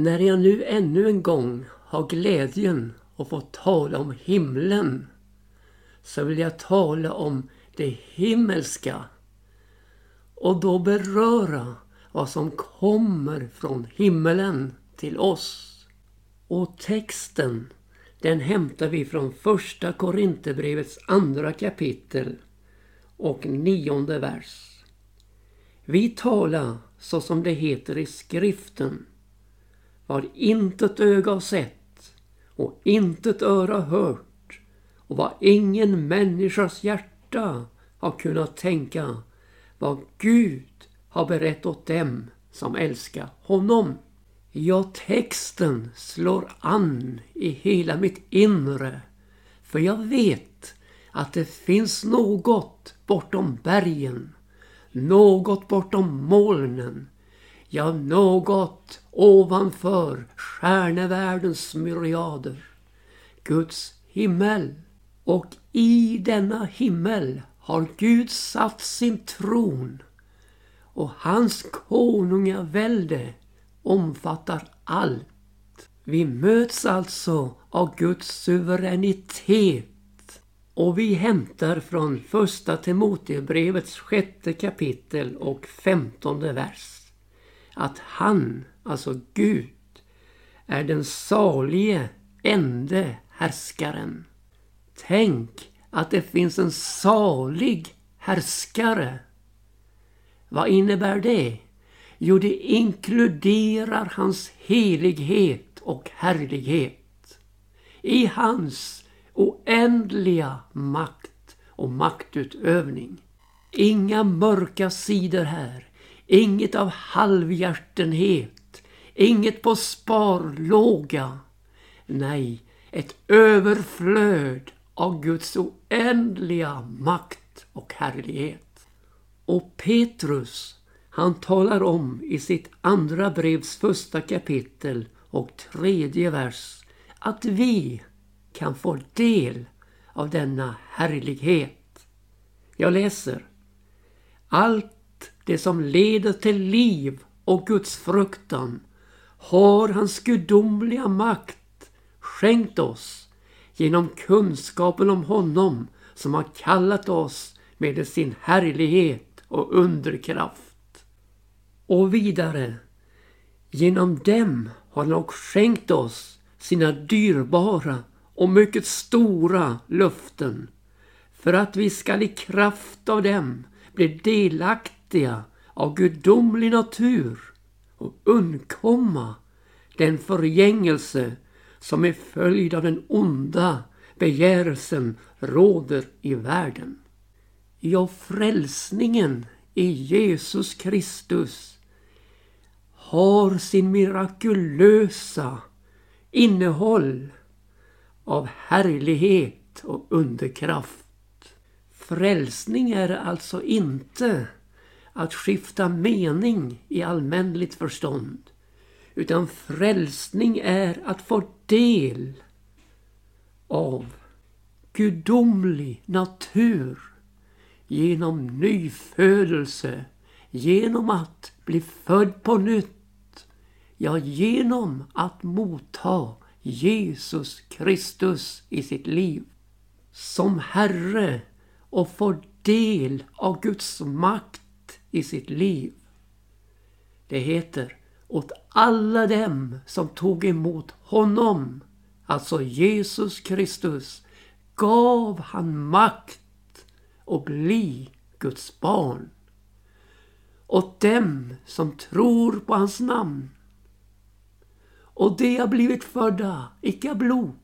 När jag nu ännu en gång har glädjen att få tala om himlen så vill jag tala om det himmelska och då beröra vad som kommer från himmelen till oss. Och texten den hämtar vi från första Korinthierbrevets andra kapitel och nionde vers. Vi talar så som det heter i skriften. Vad intet öga har sett och intet öra hört och vad ingen människas hjärta har kunnat tänka vad Gud har berett åt dem som älskar honom. Ja, texten slår an i hela mitt inre. För jag vet att det finns något bortom bergen. Något bortom molnen. Ja, något ovanför stjärnevärldens myriader. Guds himmel. Och i denna himmel har Gud satt sin tron och hans konungavälde omfattar allt. Vi möts alltså av Guds suveränitet och vi hämtar från första Timotebrevets sjätte kapitel och femtonde vers att han, alltså Gud, är den salige ende härskaren. Tänk att det finns en salig härskare. Vad innebär det? Jo, det inkluderar hans helighet och härlighet. I hans oändliga makt och maktutövning. Inga mörka sidor här. Inget av halvhjärtenhet. Inget på sparlåga. Nej, ett överflöd av Guds oändliga makt och härlighet. Och Petrus han talar om i sitt andra brevs första kapitel och tredje vers att vi kan få del av denna härlighet. Jag läser. Allt det som leder till liv och Guds fruktan har hans gudomliga makt skänkt oss genom kunskapen om honom som har kallat oss med sin härlighet och underkraft. Och vidare. Genom dem har han också skänkt oss sina dyrbara och mycket stora löften för att vi skall i kraft av dem bli delaktiga av gudomlig natur och undkomma den förgängelse som är följd av den onda begärelsen råder i världen. Ja, frälsningen i Jesus Kristus har sin mirakulösa innehåll av härlighet och underkraft. Frälsning är alltså inte att skifta mening i allmänligt förstånd. Utan frälsning är att få del av gudomlig natur genom nyfödelse, genom att bli född på nytt Ja, genom att motta Jesus Kristus i sitt liv som Herre och få del av Guds makt i sitt liv. Det heter åt alla dem som tog emot honom, alltså Jesus Kristus, gav han makt att bli Guds barn. Åt dem som tror på hans namn och de har blivit födda, icke av blod,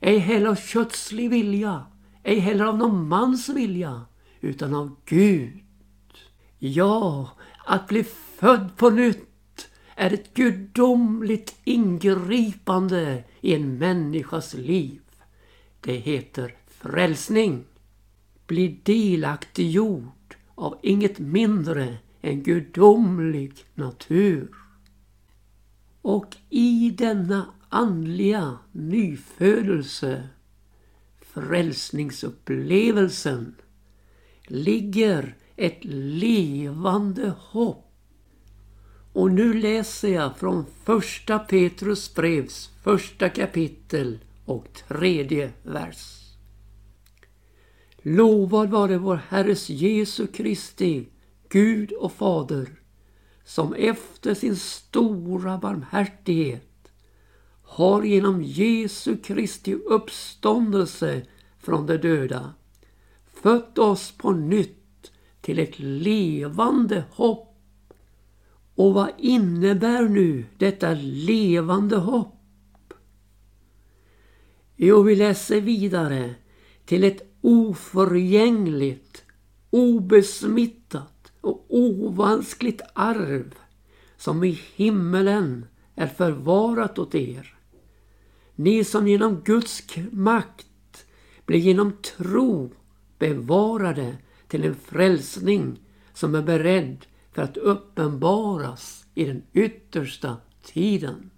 ej heller av kötslig vilja, ej heller av någon mans vilja, utan av Gud. Ja, att bli född på nytt är ett gudomligt ingripande i en människas liv. Det heter frälsning. Bli delaktiggjord av inget mindre än gudomlig natur. Och i denna andliga nyfödelse, frälsningsupplevelsen, ligger ett levande hopp. Och nu läser jag från första Petrus brevs första kapitel och tredje vers. Lovad vare vår Herres Jesu Kristi Gud och Fader som efter sin stora barmhärtighet har genom Jesu Kristi uppståndelse från de döda fött oss på nytt till ett levande hopp. Och vad innebär nu detta levande hopp? Jo, vi läser vidare till ett oförgängligt, obesmittat och ovanskligt arv som i himmelen är förvarat åt er. Ni som genom Guds makt blir genom tro bevarade till en frälsning som är beredd för att uppenbaras i den yttersta tiden.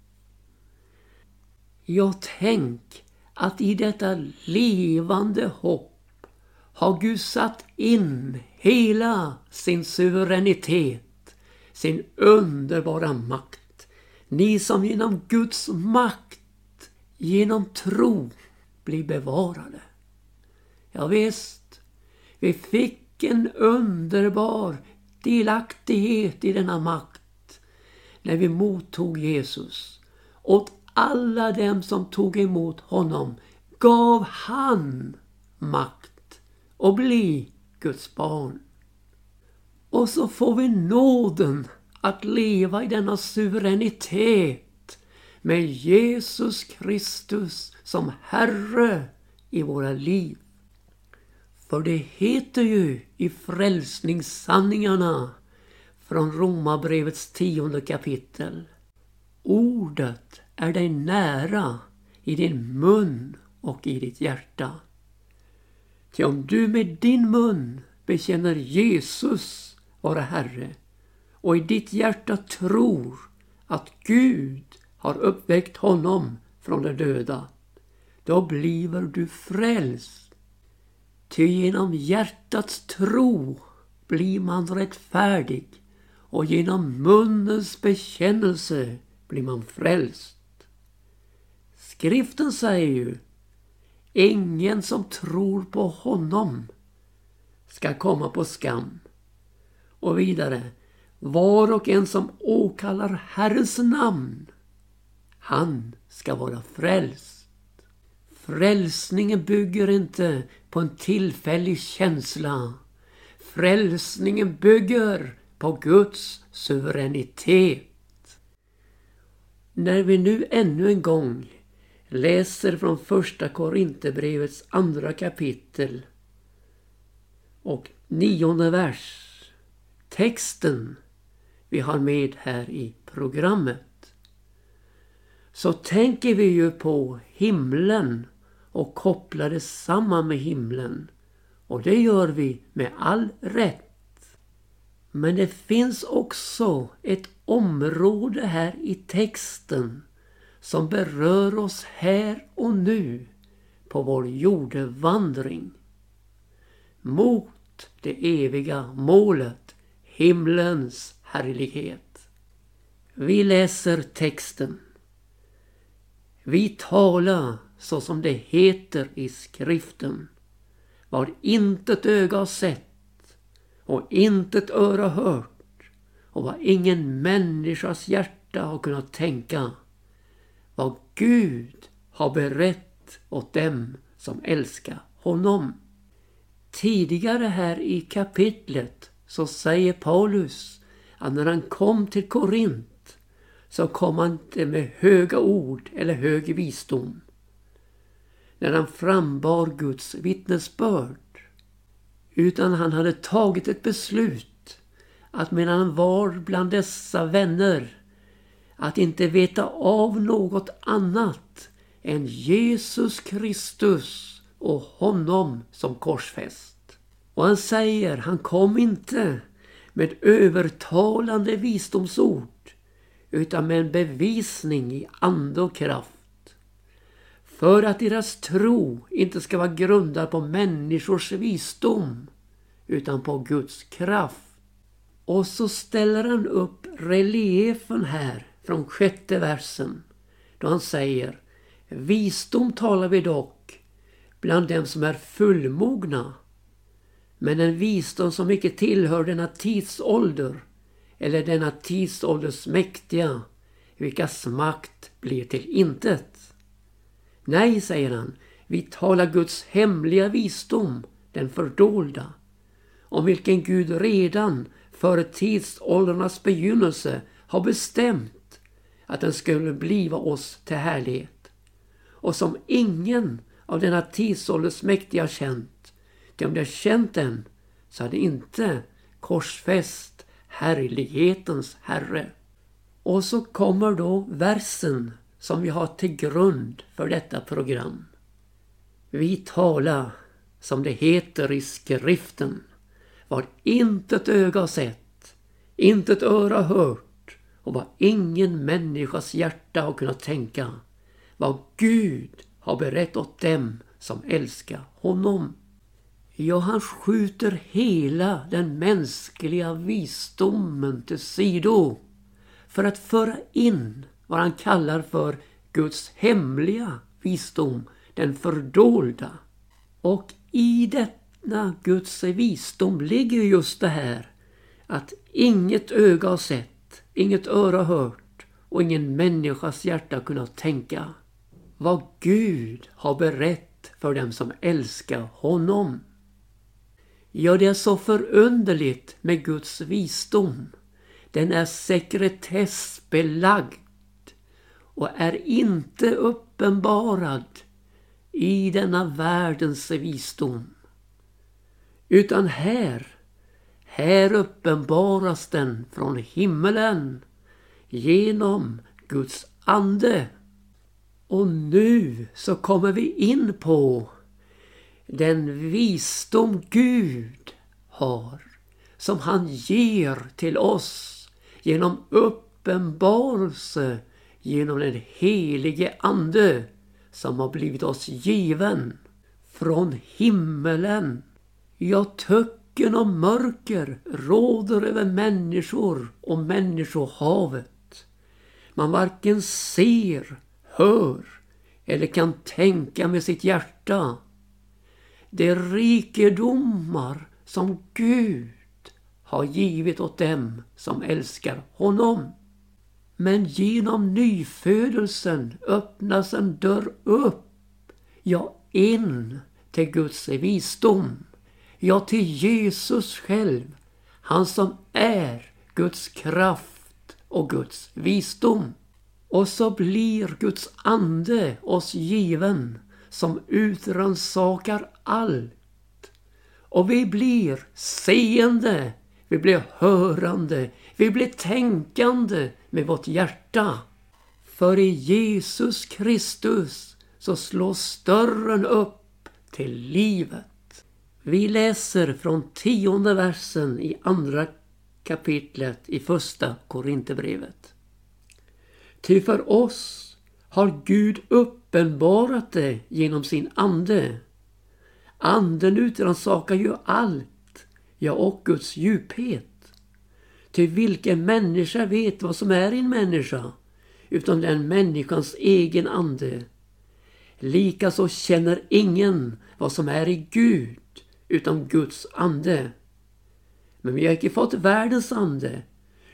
Ja, tänk att i detta levande hopp har Gud satt in hela sin suveränitet, sin underbara makt. Ni som genom Guds makt, genom tro, blir bevarade. Ja, visst, vi fick vilken underbar delaktighet i denna makt när vi mottog Jesus. Åt alla dem som tog emot honom gav han makt att bli Guds barn. Och så får vi nåden att leva i denna suveränitet med Jesus Kristus som Herre i våra liv. För det heter ju i frälsningssanningarna från Romarbrevets tionde kapitel. Ordet är dig nära i din mun och i ditt hjärta. Ty om du med din mun bekänner Jesus vara Herre och i ditt hjärta tror att Gud har uppväckt honom från de döda, då bliver du frälst. Ty genom hjärtats tro blir man rättfärdig och genom munnens bekännelse blir man frälst. Skriften säger ju Ingen som tror på honom ska komma på skam. Och vidare Var och en som åkallar Herrens namn han ska vara frälst. Frälsningen bygger inte på en tillfällig känsla. Frälsningen bygger på Guds suveränitet. När vi nu ännu en gång läser från första Korinthierbrevets andra kapitel och nionde vers. Texten vi har med här i programmet. Så tänker vi ju på himlen och kopplar det samman med himlen. Och det gör vi med all rätt. Men det finns också ett område här i texten som berör oss här och nu på vår jordevandring. Mot det eviga målet, himlens härlighet. Vi läser texten. Vi talar så som det heter i skriften. Vad intet öga har sett och intet öra hört och vad ingen människas hjärta har kunnat tänka vad Gud har berett åt dem som älskar honom. Tidigare här i kapitlet så säger Paulus att när han kom till Korint så kom han inte med höga ord eller hög visdom. När han frambar Guds vittnesbörd. Utan han hade tagit ett beslut att medan han var bland dessa vänner att inte veta av något annat än Jesus Kristus och honom som korsfäst. Och han säger, han kom inte med övertalande visdomsord utan med en bevisning i ande och kraft. För att deras tro inte ska vara grundad på människors visdom utan på Guds kraft. Och så ställer han upp reliefen här från sjätte versen. Då han säger Visdom talar vi dock bland dem som är fullmogna. Men en visdom som icke tillhör denna tidsålder eller denna tidsålders mäktiga, vilkas makt blir till intet. Nej, säger han, vi talar Guds hemliga visdom, den fördolda, om vilken Gud redan före tidsåldrarnas begynnelse har bestämt att den skulle bliva oss till härlighet. Och som ingen av denna tidsålders mäktiga känt, ty om de känt den så hade inte korsfäst härlighetens Herre. Och så kommer då versen som vi har till grund för detta program. Vi talar, som det heter i skriften, vad intet öga har sett, intet öra hört och vad ingen människas hjärta har kunnat tänka. Vad Gud har berett åt dem som älskar honom. Ja, han skjuter hela den mänskliga visdomen till sido för att föra in vad han kallar för Guds hemliga visdom, den fördolda. Och i denna Guds visdom ligger just det här att inget öga har sett, inget öra hört och ingen människas hjärta kunnat tänka vad Gud har berett för dem som älskar honom. Ja, det är så förunderligt med Guds visdom. Den är sekretessbelagd och är inte uppenbarad i denna världens visdom. Utan här, här uppenbaras den från himmelen genom Guds ande. Och nu så kommer vi in på den visdom Gud har som han ger till oss genom uppenbarelse genom den helige Ande som har blivit oss given från himmelen. Ja, töcken och mörker råder över människor och människohavet. Man varken ser, hör eller kan tänka med sitt hjärta. De rikedomar som Gud har givit åt dem som älskar honom. Men genom nyfödelsen öppnas en dörr upp, ja in till Guds visdom. Ja, till Jesus själv, han som är Guds kraft och Guds visdom. Och så blir Guds ande oss given som utransakar allt. Och vi blir seende vi blir hörande, vi blir tänkande med vårt hjärta. För i Jesus Kristus så slås dörren upp till livet. Vi läser från tionde versen i andra kapitlet i första Korinthierbrevet. Ty för oss har Gud uppenbarat det genom sin ande. Anden utransakar ju allt ja och Guds djuphet. Till vilken människa vet vad som är en människa, utan den människans egen ande. Likaså känner ingen vad som är i Gud, utan Guds ande. Men vi har icke fått världens ande,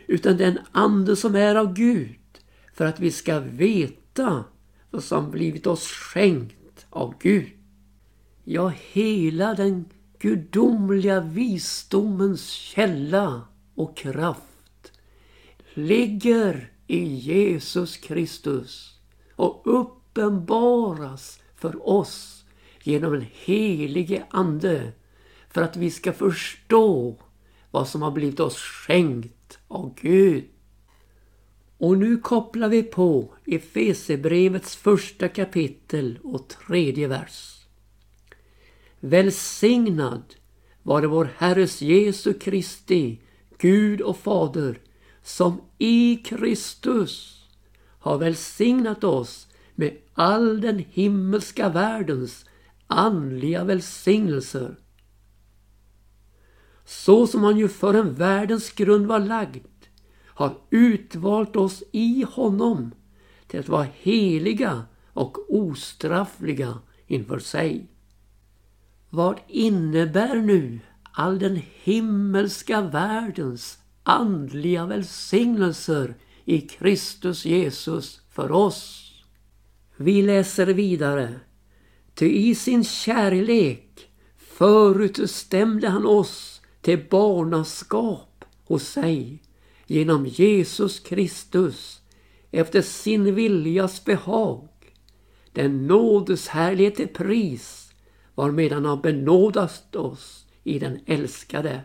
utan den ande som är av Gud, för att vi ska veta vad som blivit oss skänkt av Gud. Ja, hela den gudomliga visdomens källa och kraft ligger i Jesus Kristus och uppenbaras för oss genom den helige Ande för att vi ska förstå vad som har blivit oss skänkt av Gud. Och nu kopplar vi på Efesebrevets första kapitel och tredje vers. Välsignad vare vår Herres Jesu Kristi Gud och Fader som i Kristus har välsignat oss med all den himmelska världens andliga välsignelser så som han ju förrän världens grund var lagd har utvalt oss i honom till att vara heliga och ostraffliga inför sig. Vad innebär nu all den himmelska världens andliga välsignelser i Kristus Jesus för oss? Vi läser vidare. Ty i sin kärlek förutstämde han oss till barnaskap hos sig genom Jesus Kristus efter sin viljas behag. Den nådes härlighet till pris varmed han har benådat oss i den älskade.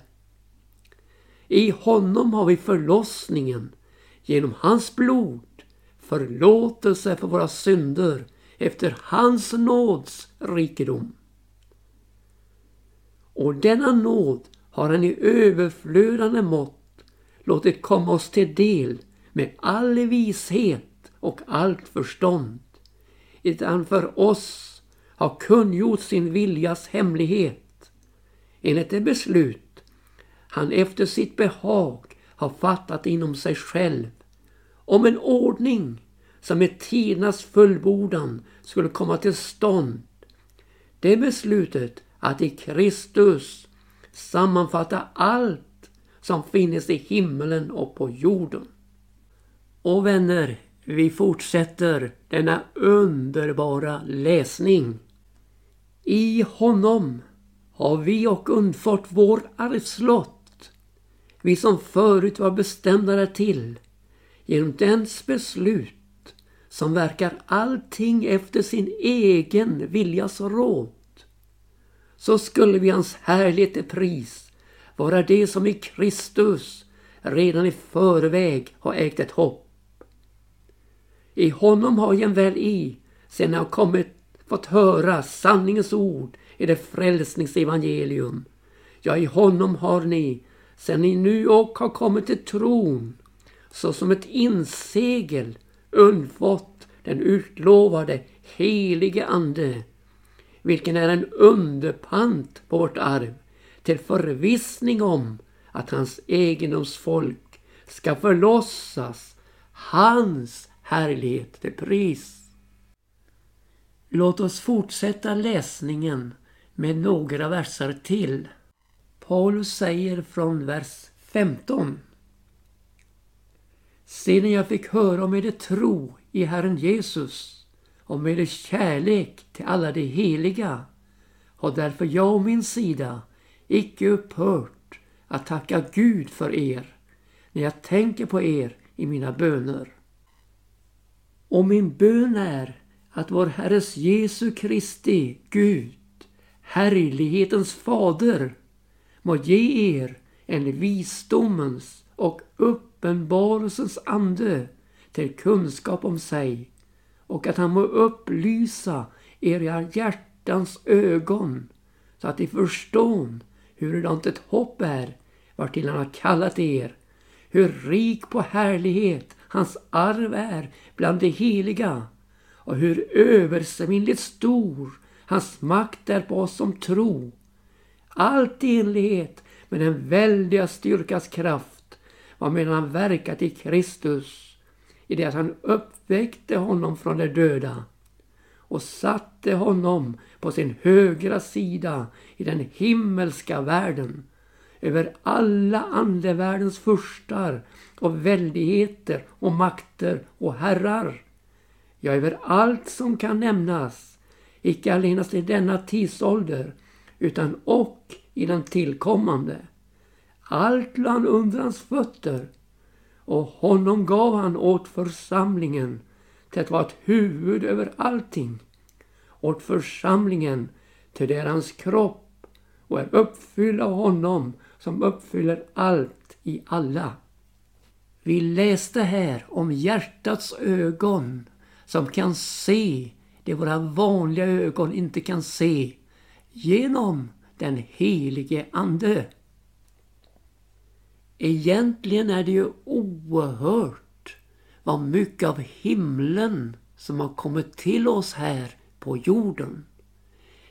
I honom har vi förlossningen genom hans blod, förlåtelse för våra synder efter hans nåds rikedom. Och denna nåd har han i överflödande mått låtit komma oss till del med all vishet och allt förstånd. Utan för oss har kungjort sin viljas hemlighet enligt det beslut han efter sitt behag har fattat inom sig själv om en ordning som med tidernas fullbordan skulle komma till stånd. Det beslutet att i Kristus sammanfatta allt som finns i himmelen och på jorden. Och vänner, vi fortsätter denna underbara läsning. I honom har vi och undfått vår arvslott. Vi som förut var bestämda därtill genom dens beslut som verkar allting efter sin egen viljas råd. Så skulle vi hans härlighet till pris vara det som i Kristus redan i förväg har ägt ett hopp. I honom har jag väl i, sen jag kommit, fått höra sanningens ord i det frälsningsevangelium. Ja, i honom har ni, sedan ni nu och har kommit till tron, såsom ett insegel undfått den utlovade helige Ande, vilken är en underpant på vårt arv till förvissning om att hans egendomsfolk ska förlossas hans härlighet till pris. Låt oss fortsätta läsningen med några verser till. Paulus säger från vers 15. Sedan jag fick höra om er tro i Herren Jesus och med er kärlek till alla de heliga har därför jag å min sida icke upphört att tacka Gud för er när jag tänker på er i mina böner. Och min bön är att vår Herres Jesu Kristi Gud, härlighetens fader, må ge er en visdomens och uppenbarelsens ande till kunskap om sig och att han må upplysa era hjärtans ögon så att ni förstår hurudant ett hopp är vartill han har kallat er, hur rik på härlighet hans arv är bland de heliga och hur översvinnligt stor hans makt är på oss som tro. Allt i enlighet med den väldiga styrkas kraft varmed han verkat i Kristus i det att han uppväckte honom från de döda och satte honom på sin högra sida i den himmelska världen över alla andevärldens furstar och väldigheter och makter och herrar. Ja, över allt som kan nämnas, icke allenast i denna tidsålder, utan och i den tillkommande. Allt la han under hans fötter och honom gav han åt församlingen till att vara ett huvud över allting, åt församlingen till det är hans kropp och är uppfylld av honom som uppfyller allt i alla. Vi läste här om hjärtats ögon som kan se det våra vanliga ögon inte kan se genom den helige Ande. Egentligen är det ju oerhört vad mycket av himlen som har kommit till oss här på jorden.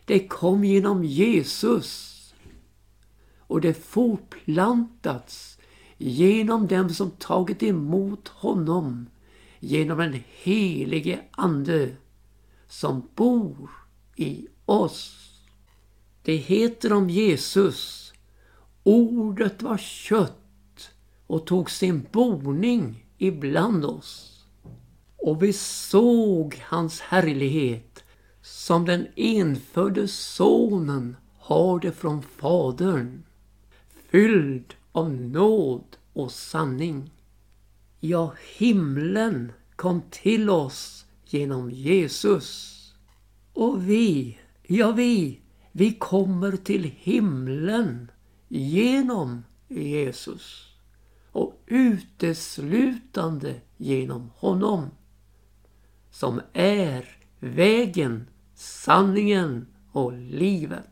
Det kom genom Jesus. och det fortplantats genom dem som tagit emot honom genom den helige Ande som bor i oss. Det heter om Jesus, ordet var kött och tog sin boning ibland oss. Och vi såg hans härlighet som den enfödde sonen har det från Fadern, fylld av nåd och sanning. Ja, himlen kom till oss genom Jesus. Och vi, ja vi, vi kommer till himlen genom Jesus och uteslutande genom honom som är vägen, sanningen och livet.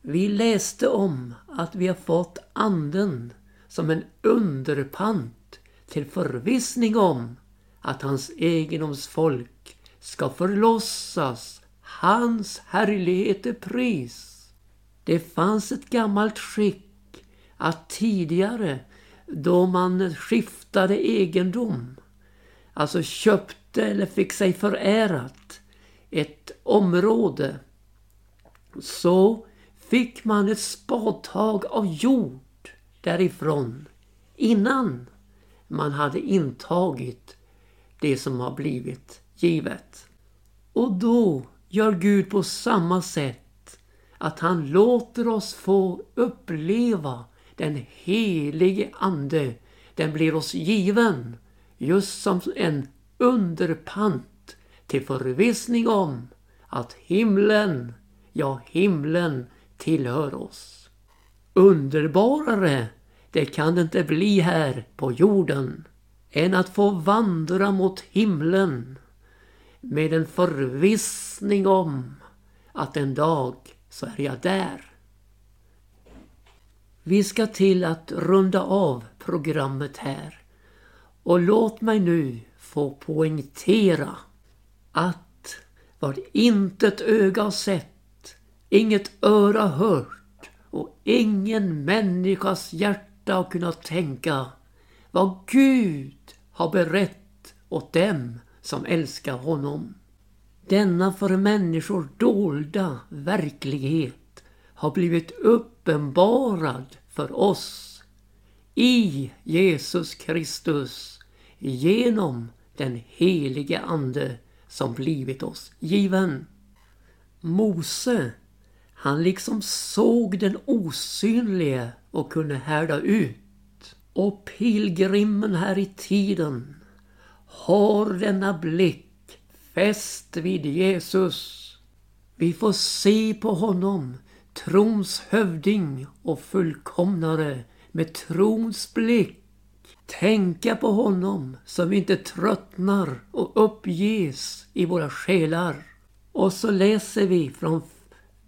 Vi läste om att vi har fått anden som en underpant till förvissning om att hans egendomsfolk ska förlossas hans härlighet är pris. Det fanns ett gammalt skick att tidigare då man skiftade egendom, alltså köpte eller fick sig förärat ett område, så fick man ett spadtag av jord därifrån innan man hade intagit det som har blivit givet. Och då gör Gud på samma sätt att han låter oss få uppleva den helige Ande. Den blir oss given just som en underpant till förvissning om att himlen, ja himlen tillhör oss. Underbarare det kan det inte bli här på jorden än att få vandra mot himlen med en förvissning om att en dag så är jag där. Vi ska till att runda av programmet här. Och låt mig nu få poängtera att vad intet öga har sett, inget öra hört och ingen människas hjärta har kunnat tänka vad Gud har berett åt dem som älskar honom. Denna för människor dolda verklighet har blivit uppenbarad för oss i Jesus Kristus genom den helige Ande som blivit oss given. Mose, han liksom såg den osynlige och kunde härda ut. Och pilgrimen här i tiden, har denna blick fäst vid Jesus. Vi får se på honom, trons hövding och fullkomnare med trons blick. Tänka på honom som inte tröttnar och uppges i våra själar. Och så läser vi från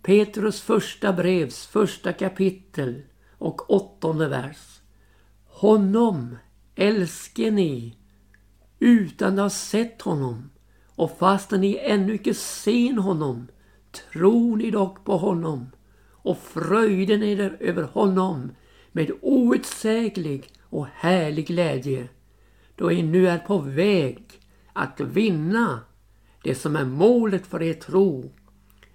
Petrus första brevs första kapitel och åttonde vers. Honom älskar ni utan att ha sett honom. Och fastän ni ännu icke ser honom tror ni dock på honom och fröjden er över honom med outsäglig och härlig glädje då ni nu är på väg att vinna det som är målet för er tro,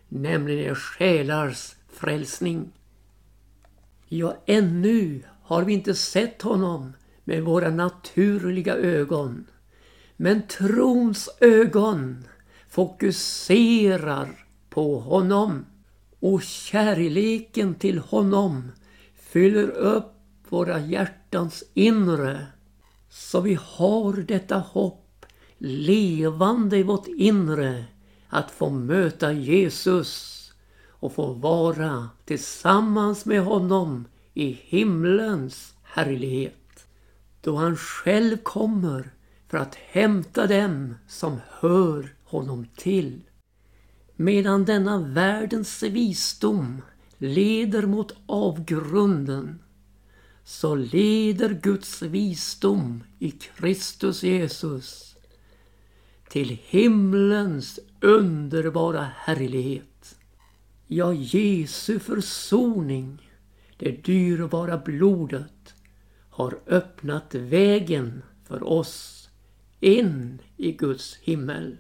nämligen er själars frälsning. Ja, ännu har vi inte sett honom med våra naturliga ögon. Men trons ögon fokuserar på honom och kärleken till honom fyller upp våra hjärtans inre. Så vi har detta hopp levande i vårt inre att få möta Jesus och få vara tillsammans med honom i himlens härlighet. Då han själv kommer för att hämta dem som hör honom till. Medan denna världens visdom leder mot avgrunden så leder Guds visdom i Kristus Jesus till himlens underbara härlighet. Ja, Jesu försoning, det dyrbara blodet har öppnat vägen för oss in i Guds himmel.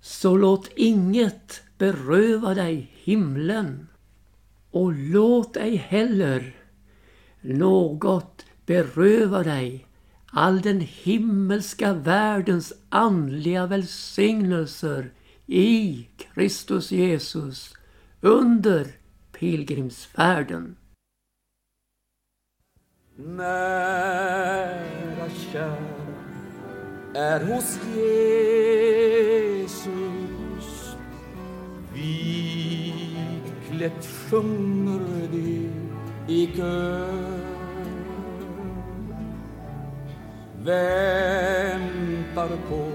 Så låt inget beröva dig himlen och låt ej heller något beröva dig all den himmelska världens andliga välsignelser i Kristus Jesus under pilgrimsfärden. Nära kär är hos Jesus. Vitklätt sjunger de i kör Väntar på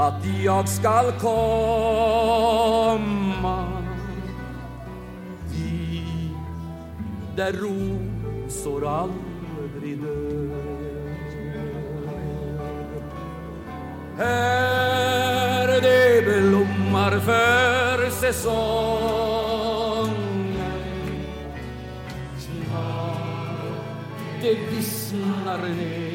att jag skall komma. Dit där rosor aldrig dör. Här det blommar för säsongen Snart det vissnar ner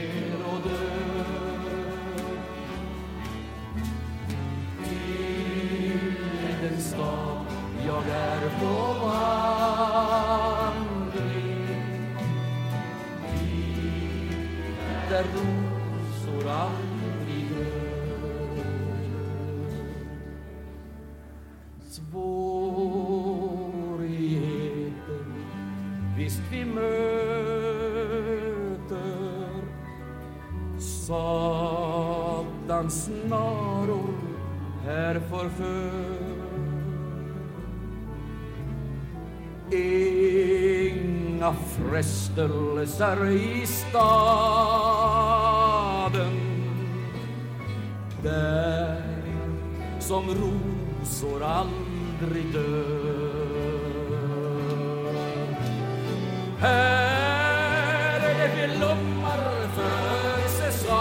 frestelser i staden där som rosor aldrig dör. Här är det blommar för säsongen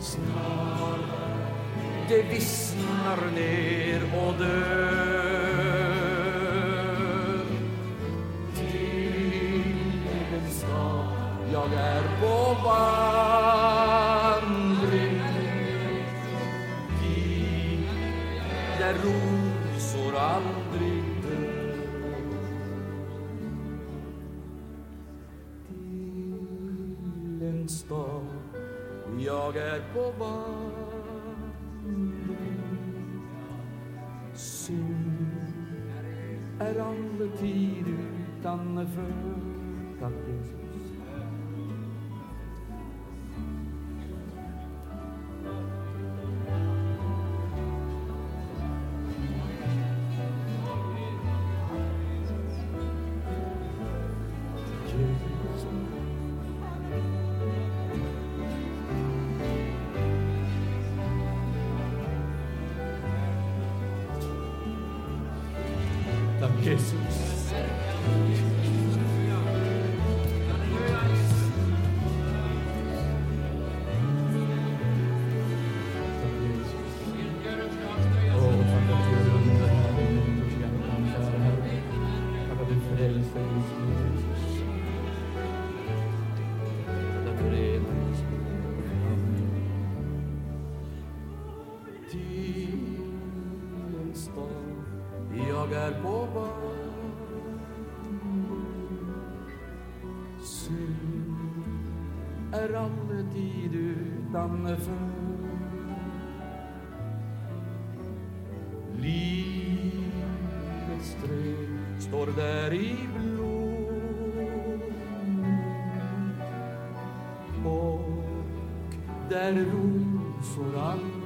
Snart det vissnar ner och dör. Utanför Tack Jesus Tack utanför Livets träd står där i blom och där rosor alla